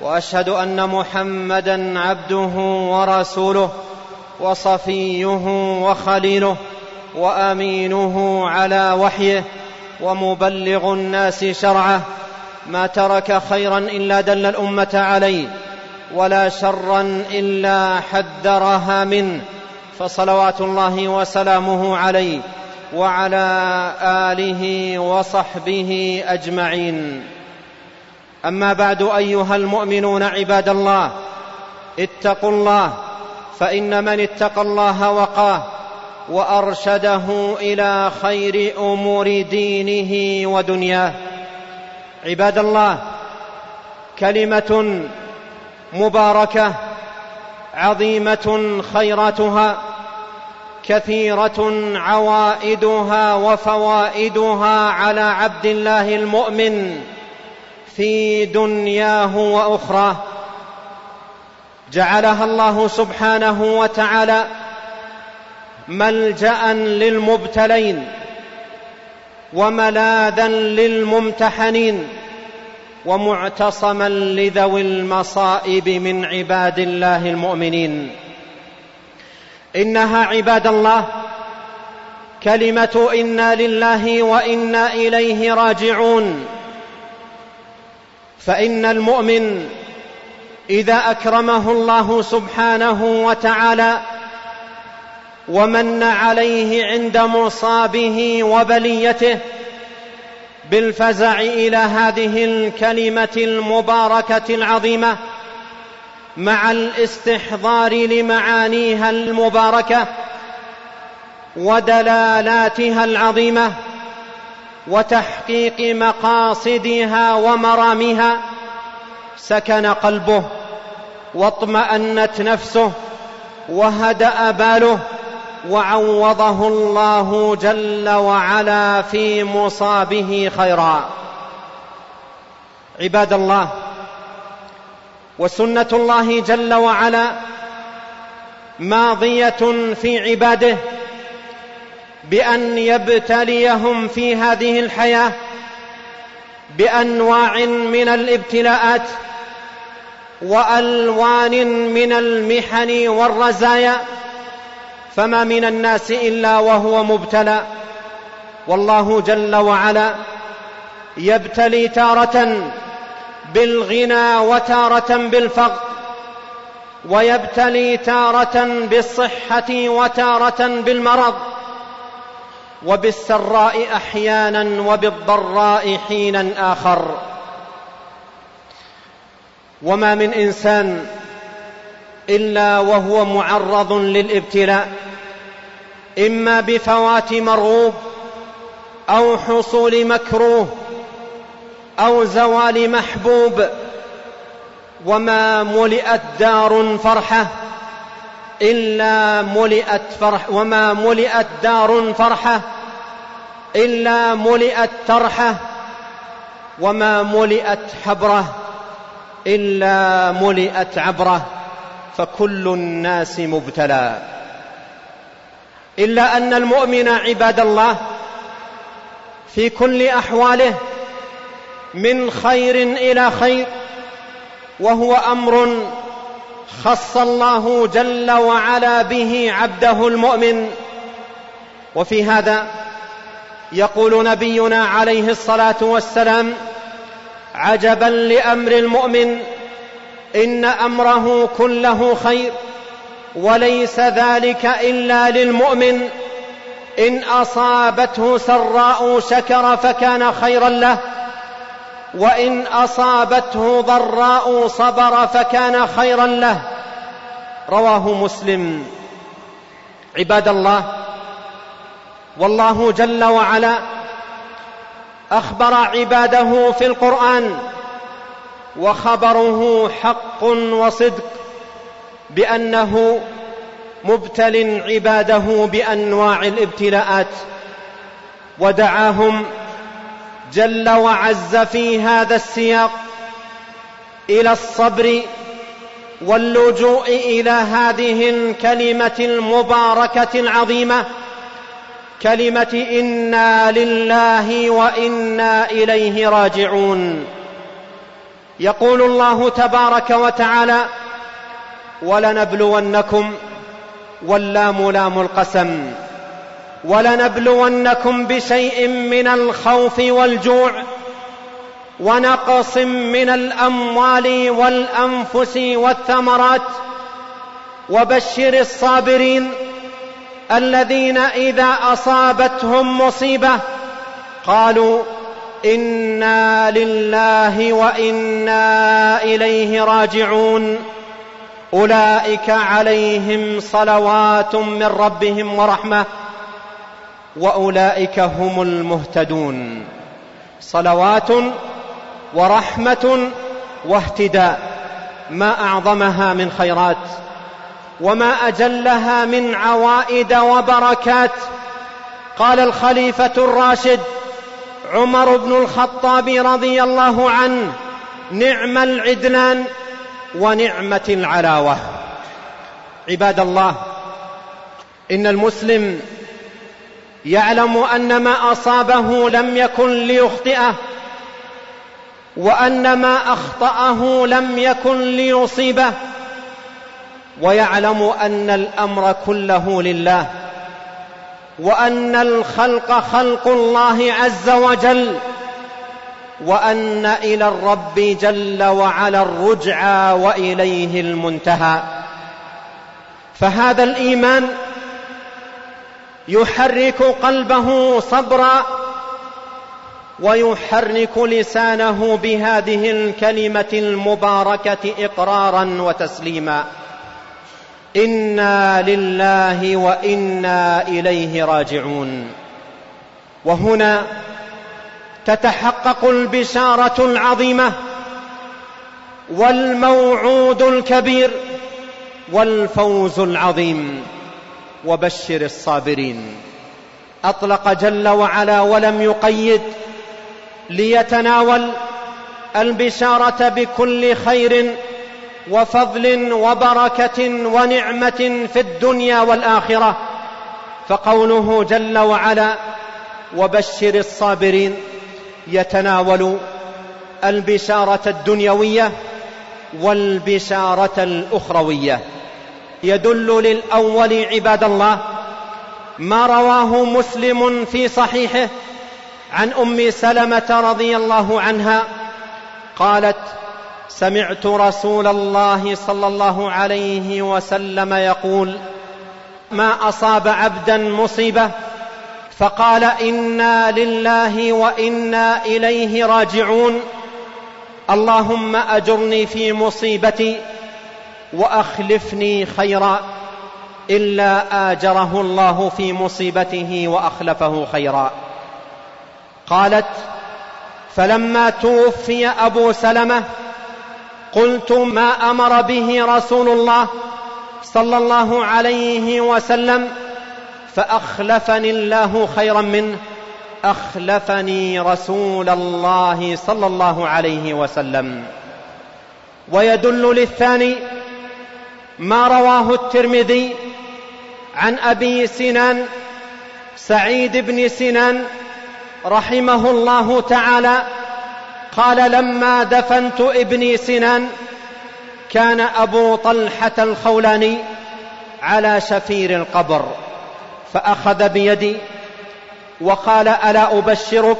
وأشهد أن محمدا عبده ورسوله وصفيه وخليله وأمينه على وحيه ومبلغ الناس شرعه. ما ترك خيرا إلا دل الأمة عليه ولا شرا إلا حذرها منه. فصلوات الله وسلامه عليه وعلى آله وصحبه أجمعين. أما بعد أيها المؤمنون عباد الله اتقوا الله فإن من اتقى الله وقاه وأرشده إلى خير أمور دينه ودنياه. عباد الله كلمة مباركة عظيمة خيراتها كثيرة عوائدها وفوائدها على عبد الله المؤمن. في دنياه واخراه جعلها الله سبحانه وتعالى ملجأ للمبتلين وملاذا للممتحنين ومعتصما لذوي المصائب من عباد الله المؤمنين. إنها عباد الله كلمة إنا لله وإنا إليه راجعون. فإن المؤمن إذا أكرمه الله سبحانه وتعالى ومن عليه عند مصابه وبليته بالفزع إلى هذه الكلمة المباركة العظيمة مع الاستحضار لمعانيها المباركة ودلالاتها العظيمة وتحقيق مقاصدها ومرامها سكن قلبه واطمأنت نفسه وهدأ باله وعوضه الله جل وعلا في مصابه خيرا. عباد الله وسنة الله جل وعلا ماضية في عباده بأن يبتليهم في هذه الحياة بأنواع من الابتلاءات وألوان من المحن والرزايا فما من الناس إلا وهو مبتلى. والله جل وعلا يبتلي تارة بالغنى وتارة بالفقر ويبتلي تارة بالصحة وتارة بالمرض. وبالسراء أحيانا وبالضراء حينا آخر. وما من إنسان إلا وهو معرض للابتلاء إما بفوات مرغوب أو حصول مكروه أو زوال محبوب وما ملئت دار فرحة إلا ملئت فرح وما ملئت دار فرحة إلا ملئت ترحة وما ملئت حبرة إلا ملئت عبرة فكل الناس مبتلى. إلا أن المؤمن عباد الله في كل أحواله من خير إلى خير وهو أمر خص الله جل وعلا به عبده المؤمن. وفي هذا يقول نبينا عليه الصلاة والسلام عجبا لأمر المؤمن إن أمره كله خير وليس ذلك إلا للمؤمن. إن أصابته سراء شكر فكان خيرا له وإن أصابته ضراء صبر فكان خيرا له. رواه مسلم. عباد الله والله جل وعلا أخبر عباده في القرآن وخبره حق وصدق بأنه مبتل عباده بأنواع الابتلاءات ودعاهم جل وعز في هذا السياق إلى الصبر واللجوء إلى هذه الكلمة المباركة العظيمة كلمة إنا لله وإنا إليه راجعون. يقول الله تبارك وتعالى ولنبلونكم واللام لام القسم ولنبلونكم بشيء من الخوف والجوع ونقص من الأموال والأنفس والثمرات. وبشر الصابرين الذين إذا أصابتهم مصيبة قالوا إنا لله وإنا إليه راجعون. أولئك عليهم صلوات من ربهم ورحمة. وأولئك هم المهتدون. صلوات ورحمة واهتداء. ما أعظمها من خيرات وما أجلها من عوائد وبركات. قال الخليفة الراشد عمر بن الخطاب رضي الله عنه نعم العدلان ونعمة العلاوة. عباد الله إن المسلم يعلم أن ما أصابه لم يكن ليخطئه وأن ما أخطأه لم يكن ليصيبه ويعلم أن الأمر كله لله وأن الخلق خلق الله عز وجل وأن إلى الرب جل وعلا الرجعى وإليه المنتهى. فهذا الإيمان يحرك قلبه صبرا ويحرك لسانه بهذه الكلمة المباركة إقرارا وتسليما. إنا لله وإنا إليه راجعون. وهنا تتحقق البشارة العظيمة والموعود الكبير والفوز العظيم. وبشر الصابرين. أطلق جل وعلا ولم يقيد ليتناول البشارة بكل خير وفضل وبركة ونعمة في الدنيا والآخرة. فقوله جل وعلا وبشر الصابرين يتناول البشارة الدنيوية والبشارة الأخروية. يدل للأول عباد الله ما رواه مسلم في صحيحه عن أم سلمة رضي الله عنها قالت سمعت رسول الله صلى الله عليه وسلم يقول ما أصاب عبدا مصيبة؟ فقال إنا لله وإنا إليه راجعون. اللهم أجرني في مصيبتي وأخلفني خيرا إلا آجره الله في مصيبته وأخلفه خيرا. قالت فلما توفي أبو سلمة قلت ما أمر به رسول الله صلى الله عليه وسلم فأخلفني الله خيرا منه أخلفني رسول الله صلى الله عليه وسلم. ويدل للثاني ما رواه الترمذي عن أبي سنان سعيد بن سنان رحمه الله تعالى قال لما دفنت ابني سنان كان أبو طلحة الخولاني على شفير القبر فأخذ بيدي وقال ألا أبشرك؟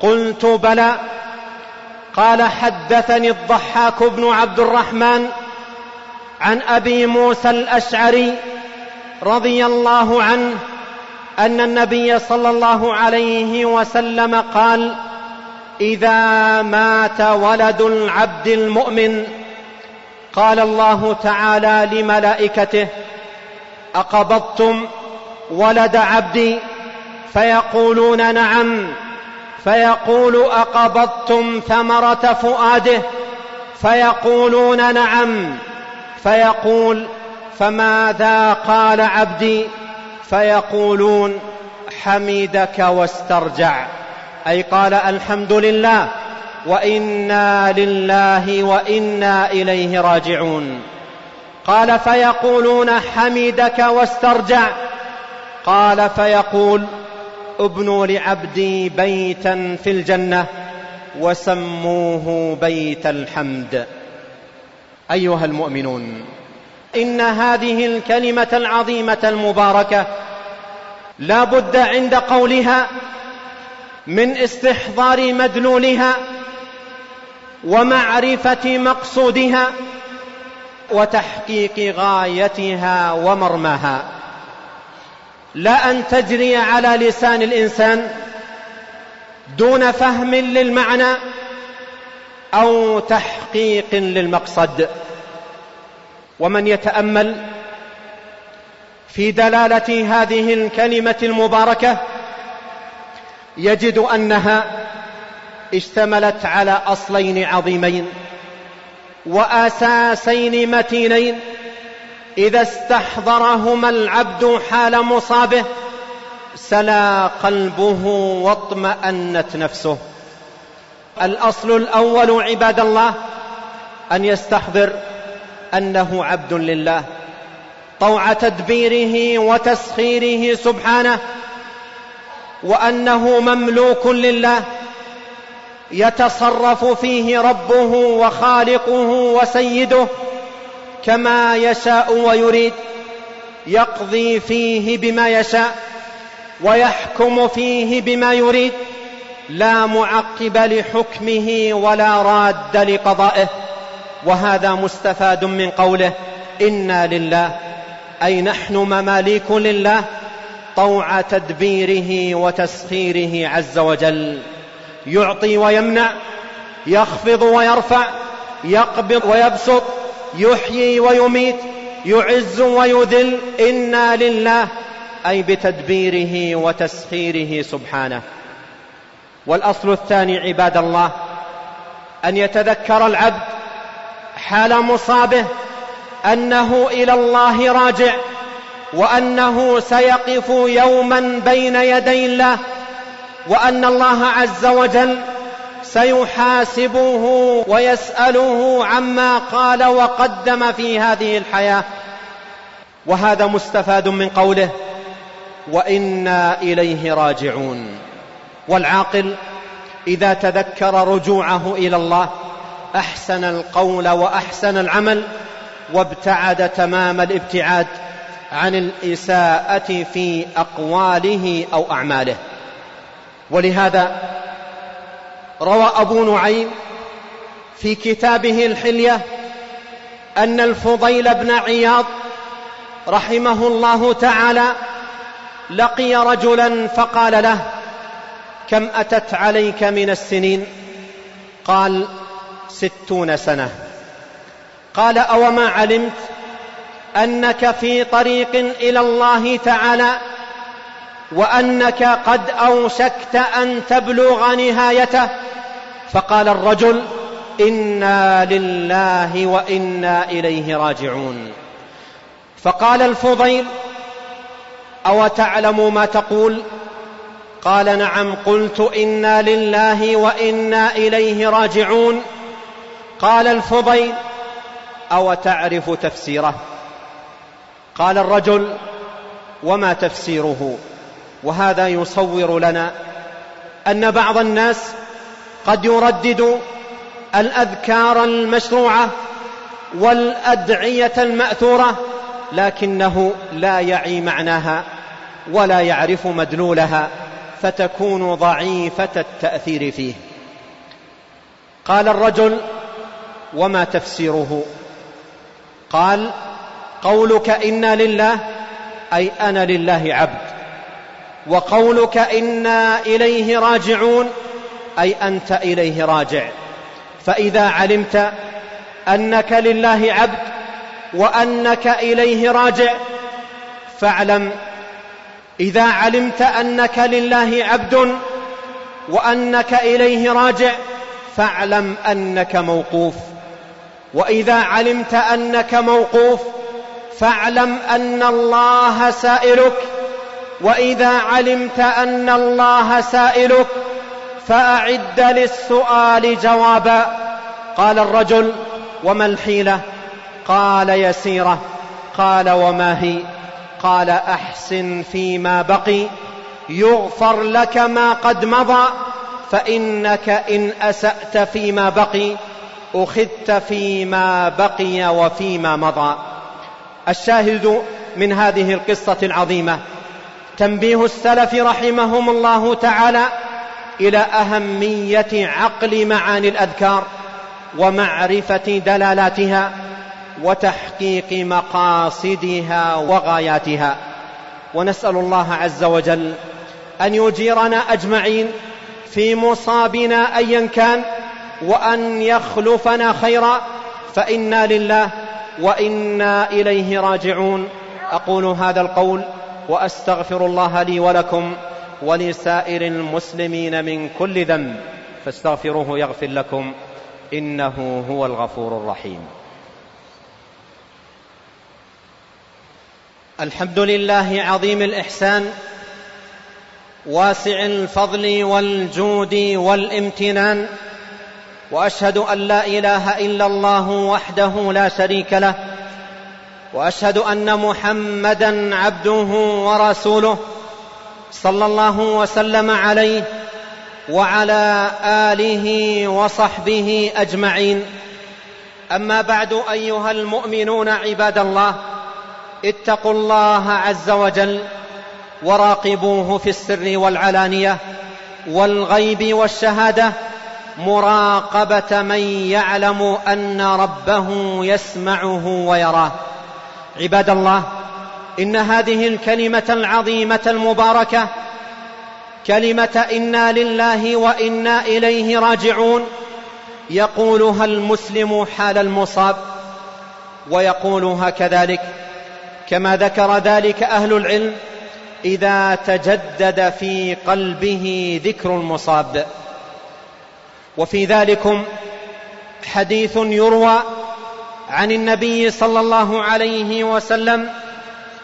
قلت بلى. قال حدثني الضحاك بن عبد الرحمن عن أبي موسى الأشعري رضي الله عنه أن النبي صلى الله عليه وسلم قال إذا مات ولد العبد المؤمن قال الله تعالى لملائكته أقبضتم ولد عبدي؟ فيقولون نعم فيقول أقبضتم ثمرة فؤاده؟ فيقولون نعم فيقول فماذا قال عبدي؟ فيقولون حمدك واسترجع. أي قال الحمد لله وإنا لله وإنا إليه راجعون. قال فيقولون حمدك واسترجع. قال فيقول ابنوا لعبدي بيتا في الجنة وسموه بيت الحمد. أيها المؤمنون إن هذه الكلمة العظيمة المباركة لا بد عند قولها من استحضار مدلولها ومعرفة مقصودها وتحقيق غايتها ومرماها. لا أن تجري على لسان الإنسان دون فهم للمعنى أو تحقيق للمقصد. ومن يتأمل في دلالة هذه الكلمة المباركة يجد أنها اشتملت على أصلين عظيمين وأساسين متينين. إذا استحضرهما العبد حال مصابه سلا قلبه واطمأنت نفسه. الأصل الأول عباد الله أن يستحضر أنه عبد لله. طوع تدبيره وتسخيره سبحانه وأنه مملوك لله. يتصرف فيه ربه وخالقه وسيده كما يشاء ويريد يقضي فيه بما يشاء ويحكم فيه بما يريد. لا معقب لحكمه ولا راد لقضائه وهذا مستفاد من قوله إنا لله أي نحن مماليك لله طوع تدبيره وتسخيره عز وجل. يعطي ويمنع يخفض ويرفع يقبض ويبسط يحيي ويميت يعز ويذل. إنا لله أي بتدبيره وتسخيره سبحانه. والأصل الثاني عباد الله أن يتذكر العبد حال مصابه أنه إلى الله راجع وأنه سيقف يوما بين يدي الله وأن الله عز وجل سيحاسبه ويسأله عما قال وقدم في هذه الحياة. وهذا مستفاد من قوله وإنا إليه راجعون والعاقل إذا تذكر رجوعه إلى الله أحسن القول وأحسن العمل وابتعد تمام الابتعاد عن الإساءة في أقواله أو أعماله. ولهذا روى أبو نعيم في كتابه الحلية أن الفضيل بن عياض رحمه الله تعالى لقي رجلا فقال له كم أتت عليك من السنين؟ قال ستون سنة. قال أوما علمت أنك في طريق إلى الله تعالى وأنك قد أوشكت أن تبلغ نهايته. فقال الرجل إنا لله وإنا إليه راجعون. فقال الفضيل أو تعلم ما تقول؟ قال نعم قلت إنا لله وإنا إليه راجعون. قال الفضيل أو تعرف تفسيره؟ قال الرجل وما تفسيره؟ وهذا يصور لنا أن بعض الناس قد يردد الأذكار المشروعة والأدعية المأثورة لكنه لا يعي معناها ولا يعرف مدلولها. فتكون ضعيفة التأثير فيه. قال الرجل وما تفسيره؟ قال قولك إنا لله أي أنا لله عبد. وقولك أنا إليه راجعون أي أنت إليه راجع. فإذا علمت أنك لله عبد وأنك إليه راجع فاعلم إذا علمت أنك لله عبد وأنك إليه راجع فاعلم أنك موقوف. وإذا علمت أنك موقوف فاعلم أن الله سائلك. وإذا علمت أن الله سائلك فأعد للسؤال جوابا. قال الرجل وما الحيلة؟ قال يسيرة. قال وما هي؟ قال أحسن فيما بقي يغفر لك ما قد مضى فإنك إن أسأت فيما بقي أخذت فيما بقي وفيما مضى. الشاهد من هذه القصة العظيمة تنبيه السلف رحمهم الله تعالى إلى أهمية عقل معاني الأذكار ومعرفة دلالاتها وتحقيق مقاصدها وغاياتها. ونسأل الله عز وجل أن يجيرنا أجمعين في مصابنا ايا كان وأن يخلفنا خيرا. فإنا لله وإنا إليه راجعون. أقول هذا القول وأستغفر الله لي ولكم ولسائر المسلمين من كل ذنب. فاستغفروه يغفر لكم إنه هو الغفور الرحيم. الحمد لله عظيم الإحسان واسع الفضل والجود والامتنان وأشهد أن لا إله إلا الله وحده لا شريك له وأشهد أن محمدا عبده ورسوله صلى الله وسلم عليه وعلى آله وصحبه أجمعين. أما بعد أيها المؤمنون عباد الله اتقوا الله عز وجل وراقبوه في السر والعلانية والغيب والشهادة مراقبة من يعلم أن ربه يسمعه ويراه. عباد الله إن هذه الكلمة العظيمة المباركة كلمة إنا لله وإنا إليه راجعون يقولها المسلم حال المصاب ويقولها كذلك كما ذكر ذلك أهل العلم إذا تجدد في قلبه ذكر المصاب. وفي ذلكم حديث يروى عن النبي صلى الله عليه وسلم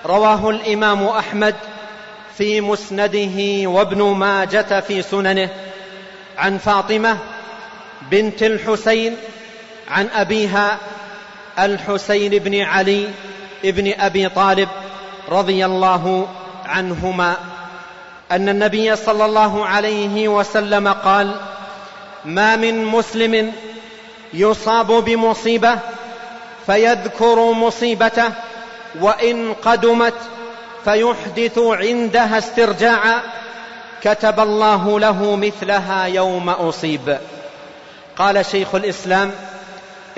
رواه الإمام أحمد في مسنده وابن ماجة في سننه عن فاطمة بنت الحسين عن أبيها الحسين بن علي بن أبي طالب رضي الله عنهما أن النبي صلى الله عليه وسلم قال ما من مسلم يصاب بمصيبة فيذكر مصيبته وإن قدمت فيحدث عندها استرجاعا كتب الله له مثلها يوم أصيب. قال شيخ الإسلام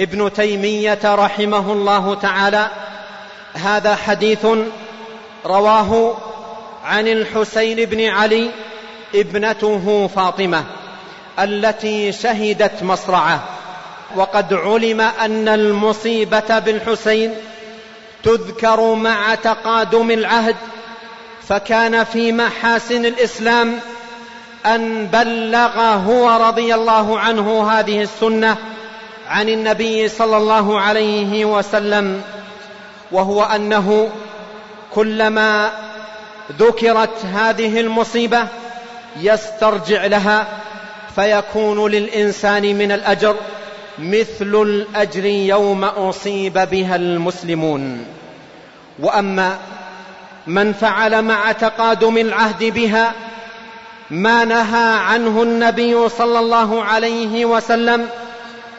ابن تيمية رحمه الله تعالى هذا حديث رواه عن الحسين بن علي ابنته فاطمة التي شهدت مصرعه وقد علم أن المصيبة بالحسين تذكر مع تقادم العهد فكان في محاسن الإسلام أن بلغ هو رضي الله عنه هذه السنة عن النبي صلى الله عليه وسلم. وهو أنه كلما ذكرت هذه المصيبة يسترجع لها فيكون للإنسان من الأجر مثل الأجر يوم أصيب بها المسلمون. وأما من فعل مع تقادم العهد بها ما نهى عنه النبي صلى الله عليه وسلم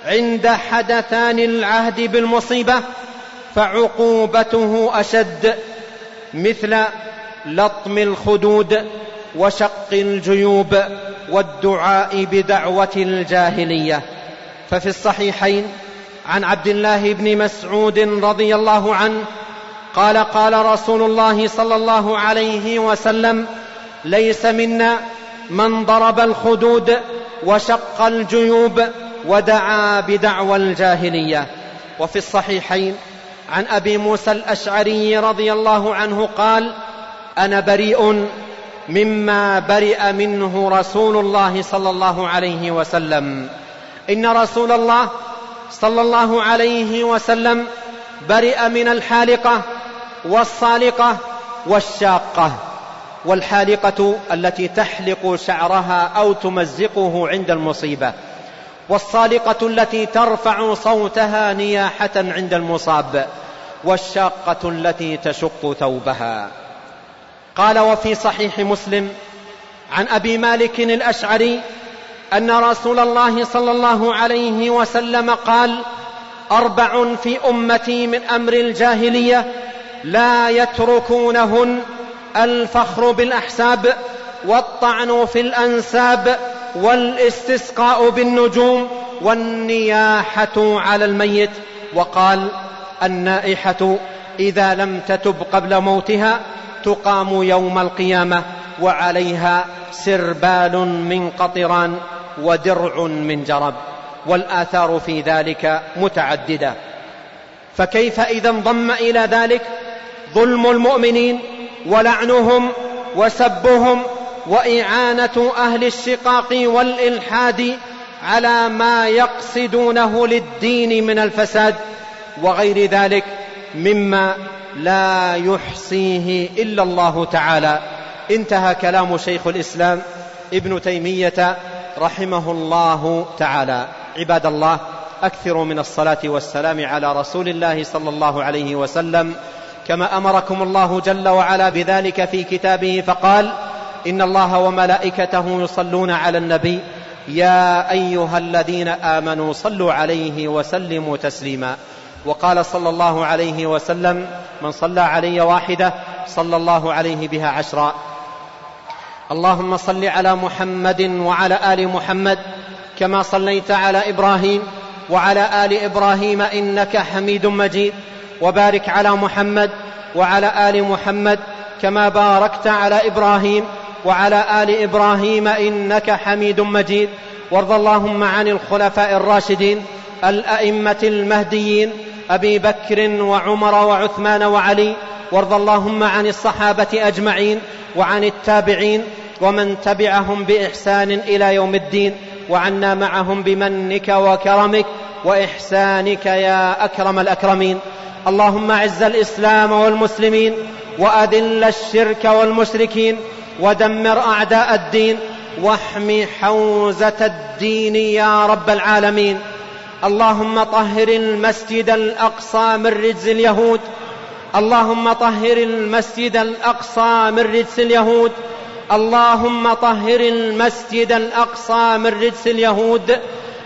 عند حدثان العهد بالمصيبة فعقوبته أشد مثل لطم الخدود وشق الجيوب والدعاء بدعوة الجاهلية. ففي الصحيحين عن عبد الله بن مسعود رضي الله عنه قال قال رسول الله صلى الله عليه وسلم ليس منا من ضرب الخدود وشق الجيوب ودعا بدعوى الجاهلية. وفي الصحيحين عن أبي موسى الأشعري رضي الله عنه قال أنا بريء مما برئ منه رسول الله صلى الله عليه وسلم. إن رسول الله صلى الله عليه وسلم برئ من الحالقة والصالقة والشاقة. والحالقة التي تحلق شعرها أو تمزقه عند المصيبة. والصالقة التي ترفع صوتها نياحة عند المصاب والشاقة التي تشق ثوبها. قال وفي صحيح مسلم عن أبي مالك الأشعري أن رسول الله صلى الله عليه وسلم قال أربع في أمتي من أمر الجاهلية لا يتركونهن الفخر بالأحساب والطعن في الأنساب والاستسقاء بالنجوم والنياحة على الميت. وقال النائحة إذا لم تتب قبل موتها تقام يوم القيامة وعليها سربال من قطران ودرع من جرب. والآثار في ذلك متعددة. فكيف إذا انضم إلى ذلك؟ ظلم المؤمنين ولعنهم وسبهم وإعانة أهل الشقاق والإلحاد على ما يقصدونه للدين من الفساد وغير ذلك مما لا يحصيه إلا الله تعالى. انتهى كلام شيخ الإسلام ابن تيمية رحمه الله تعالى. عباد الله أكثروا من الصلاة والسلام على رسول الله صلى الله عليه وسلم كما أمركم الله جل وعلا بذلك في كتابه فقال إن الله وملائكته يصلون على النبي يا أيها الذين آمنوا صلوا عليه وسلموا تسليما. وقال صلى الله عليه وسلم من صلى علي واحدة صلى الله عليه بها عشرا. اللهم صل على محمد وعلى آل محمد كما صليت على إبراهيم وعلى آل إبراهيم إنك حميد مجيد. وبارك على محمد وعلى آل محمد كما باركت على إبراهيم وعلى آل إبراهيم إنك حميد مجيد. وارض اللهم عن الخلفاء الراشدين الأئمة المهديين أبي بكر وعمر وعثمان وعلي. وارض اللهم عن الصحابة أجمعين وعن التابعين ومن تبعهم بإحسان إلى يوم الدين. وعنا معهم بمنك وكرمك وإحسانك يا أكرم الأكرمين. اللهم أعز الإسلام والمسلمين وأذل الشرك والمشركين ودمر أعداء الدين واحم حوزة الدين يا رب العالمين. اللهم طهر المسجد الأقصى من رجز اليهود. اللهم طهر المسجد الأقصى من رجس اليهود. اللهم طهر المسجد الأقصى من رجس اليهود.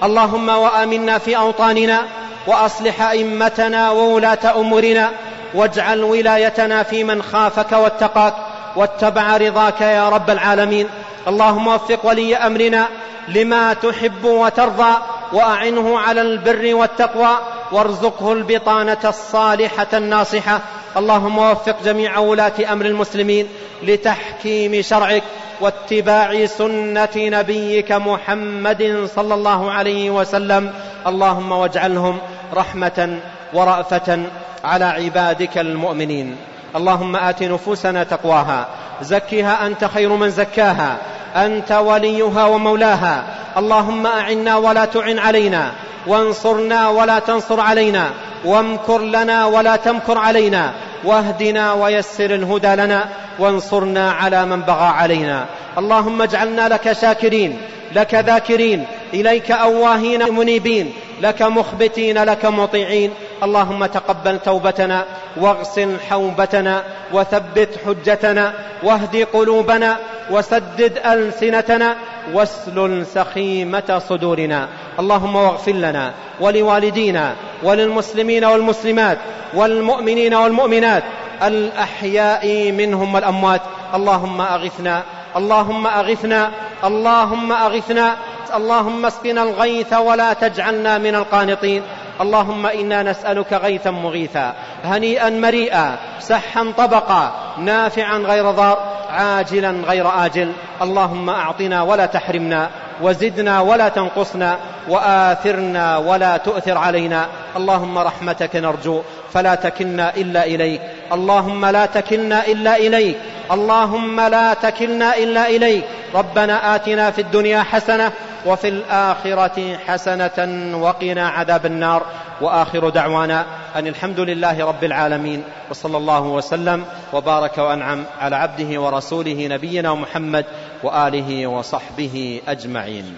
اللهم وآمنا في أوطاننا وأصلح أئمتنا وولاة أمورنا واجعل ولايتنا في من خافك واتقاك. واتبع رضاك يا رب العالمين. اللهم وفق ولي أمرنا لما تحب وترضى وأعنه على البر والتقوى وارزقه البطانة الصالحة الناصحة. اللهم وفق جميع ولاة أمر المسلمين لتحكيم شرعك واتباع سنة نبيك محمد صلى الله عليه وسلم. اللهم واجعلهم رحمة ورأفة على عبادك المؤمنين. اللهم آت نفوسنا تقواها زكها أنت خير من زكاها أنت وليها ومولاها اللهم أعنا ولا تعن علينا وانصرنا ولا تنصر علينا وامكر لنا ولا تمكر علينا واهدنا ويسر الهدى لنا وانصرنا على من بغى علينا. اللهم اجعلنا لك شاكرين لك ذاكرين إليك أواهين منيبين لك مخبتين لك مطيعين. اللهم تقبل توبتنا واغسل حوبتنا وثبت حجتنا واهد قلوبنا وسدد ألسنتنا واسلل سخيمة صدورنا. اللهم واغفر لنا ولوالدينا وللمسلمين والمسلمات والمؤمنين والمؤمنات الأحياء منهم والأموات. اللهم أغثنا اللهم أغثنا اللهم أغثنا اللهم اسقنا الغيث ولا تجعلنا من القانطين. اللهم إنا نسألك غيثا مغيثا هنيئا مريئا سحا طبقا نافعا غير ضار عاجلا غير آجل. اللهم أعطنا ولا تحرمنا وزدنا ولا تنقصنا وآثرنا ولا تؤثر علينا. اللهم رحمتك نرجو فلا تكلنا إلا إليك. اللهم لا تكلنا إلا إليك. اللهم لا تكلنا إلا إليك. ربنا آتنا في الدنيا حسنة وفي الآخرة حسنة وقنا عذاب النار. وآخر دعوانا أن الحمد لله رب العالمين وصلى الله وسلم وبارك وأنعم على عبده ورسوله نبينا محمد وآله وصحبه أجمعين.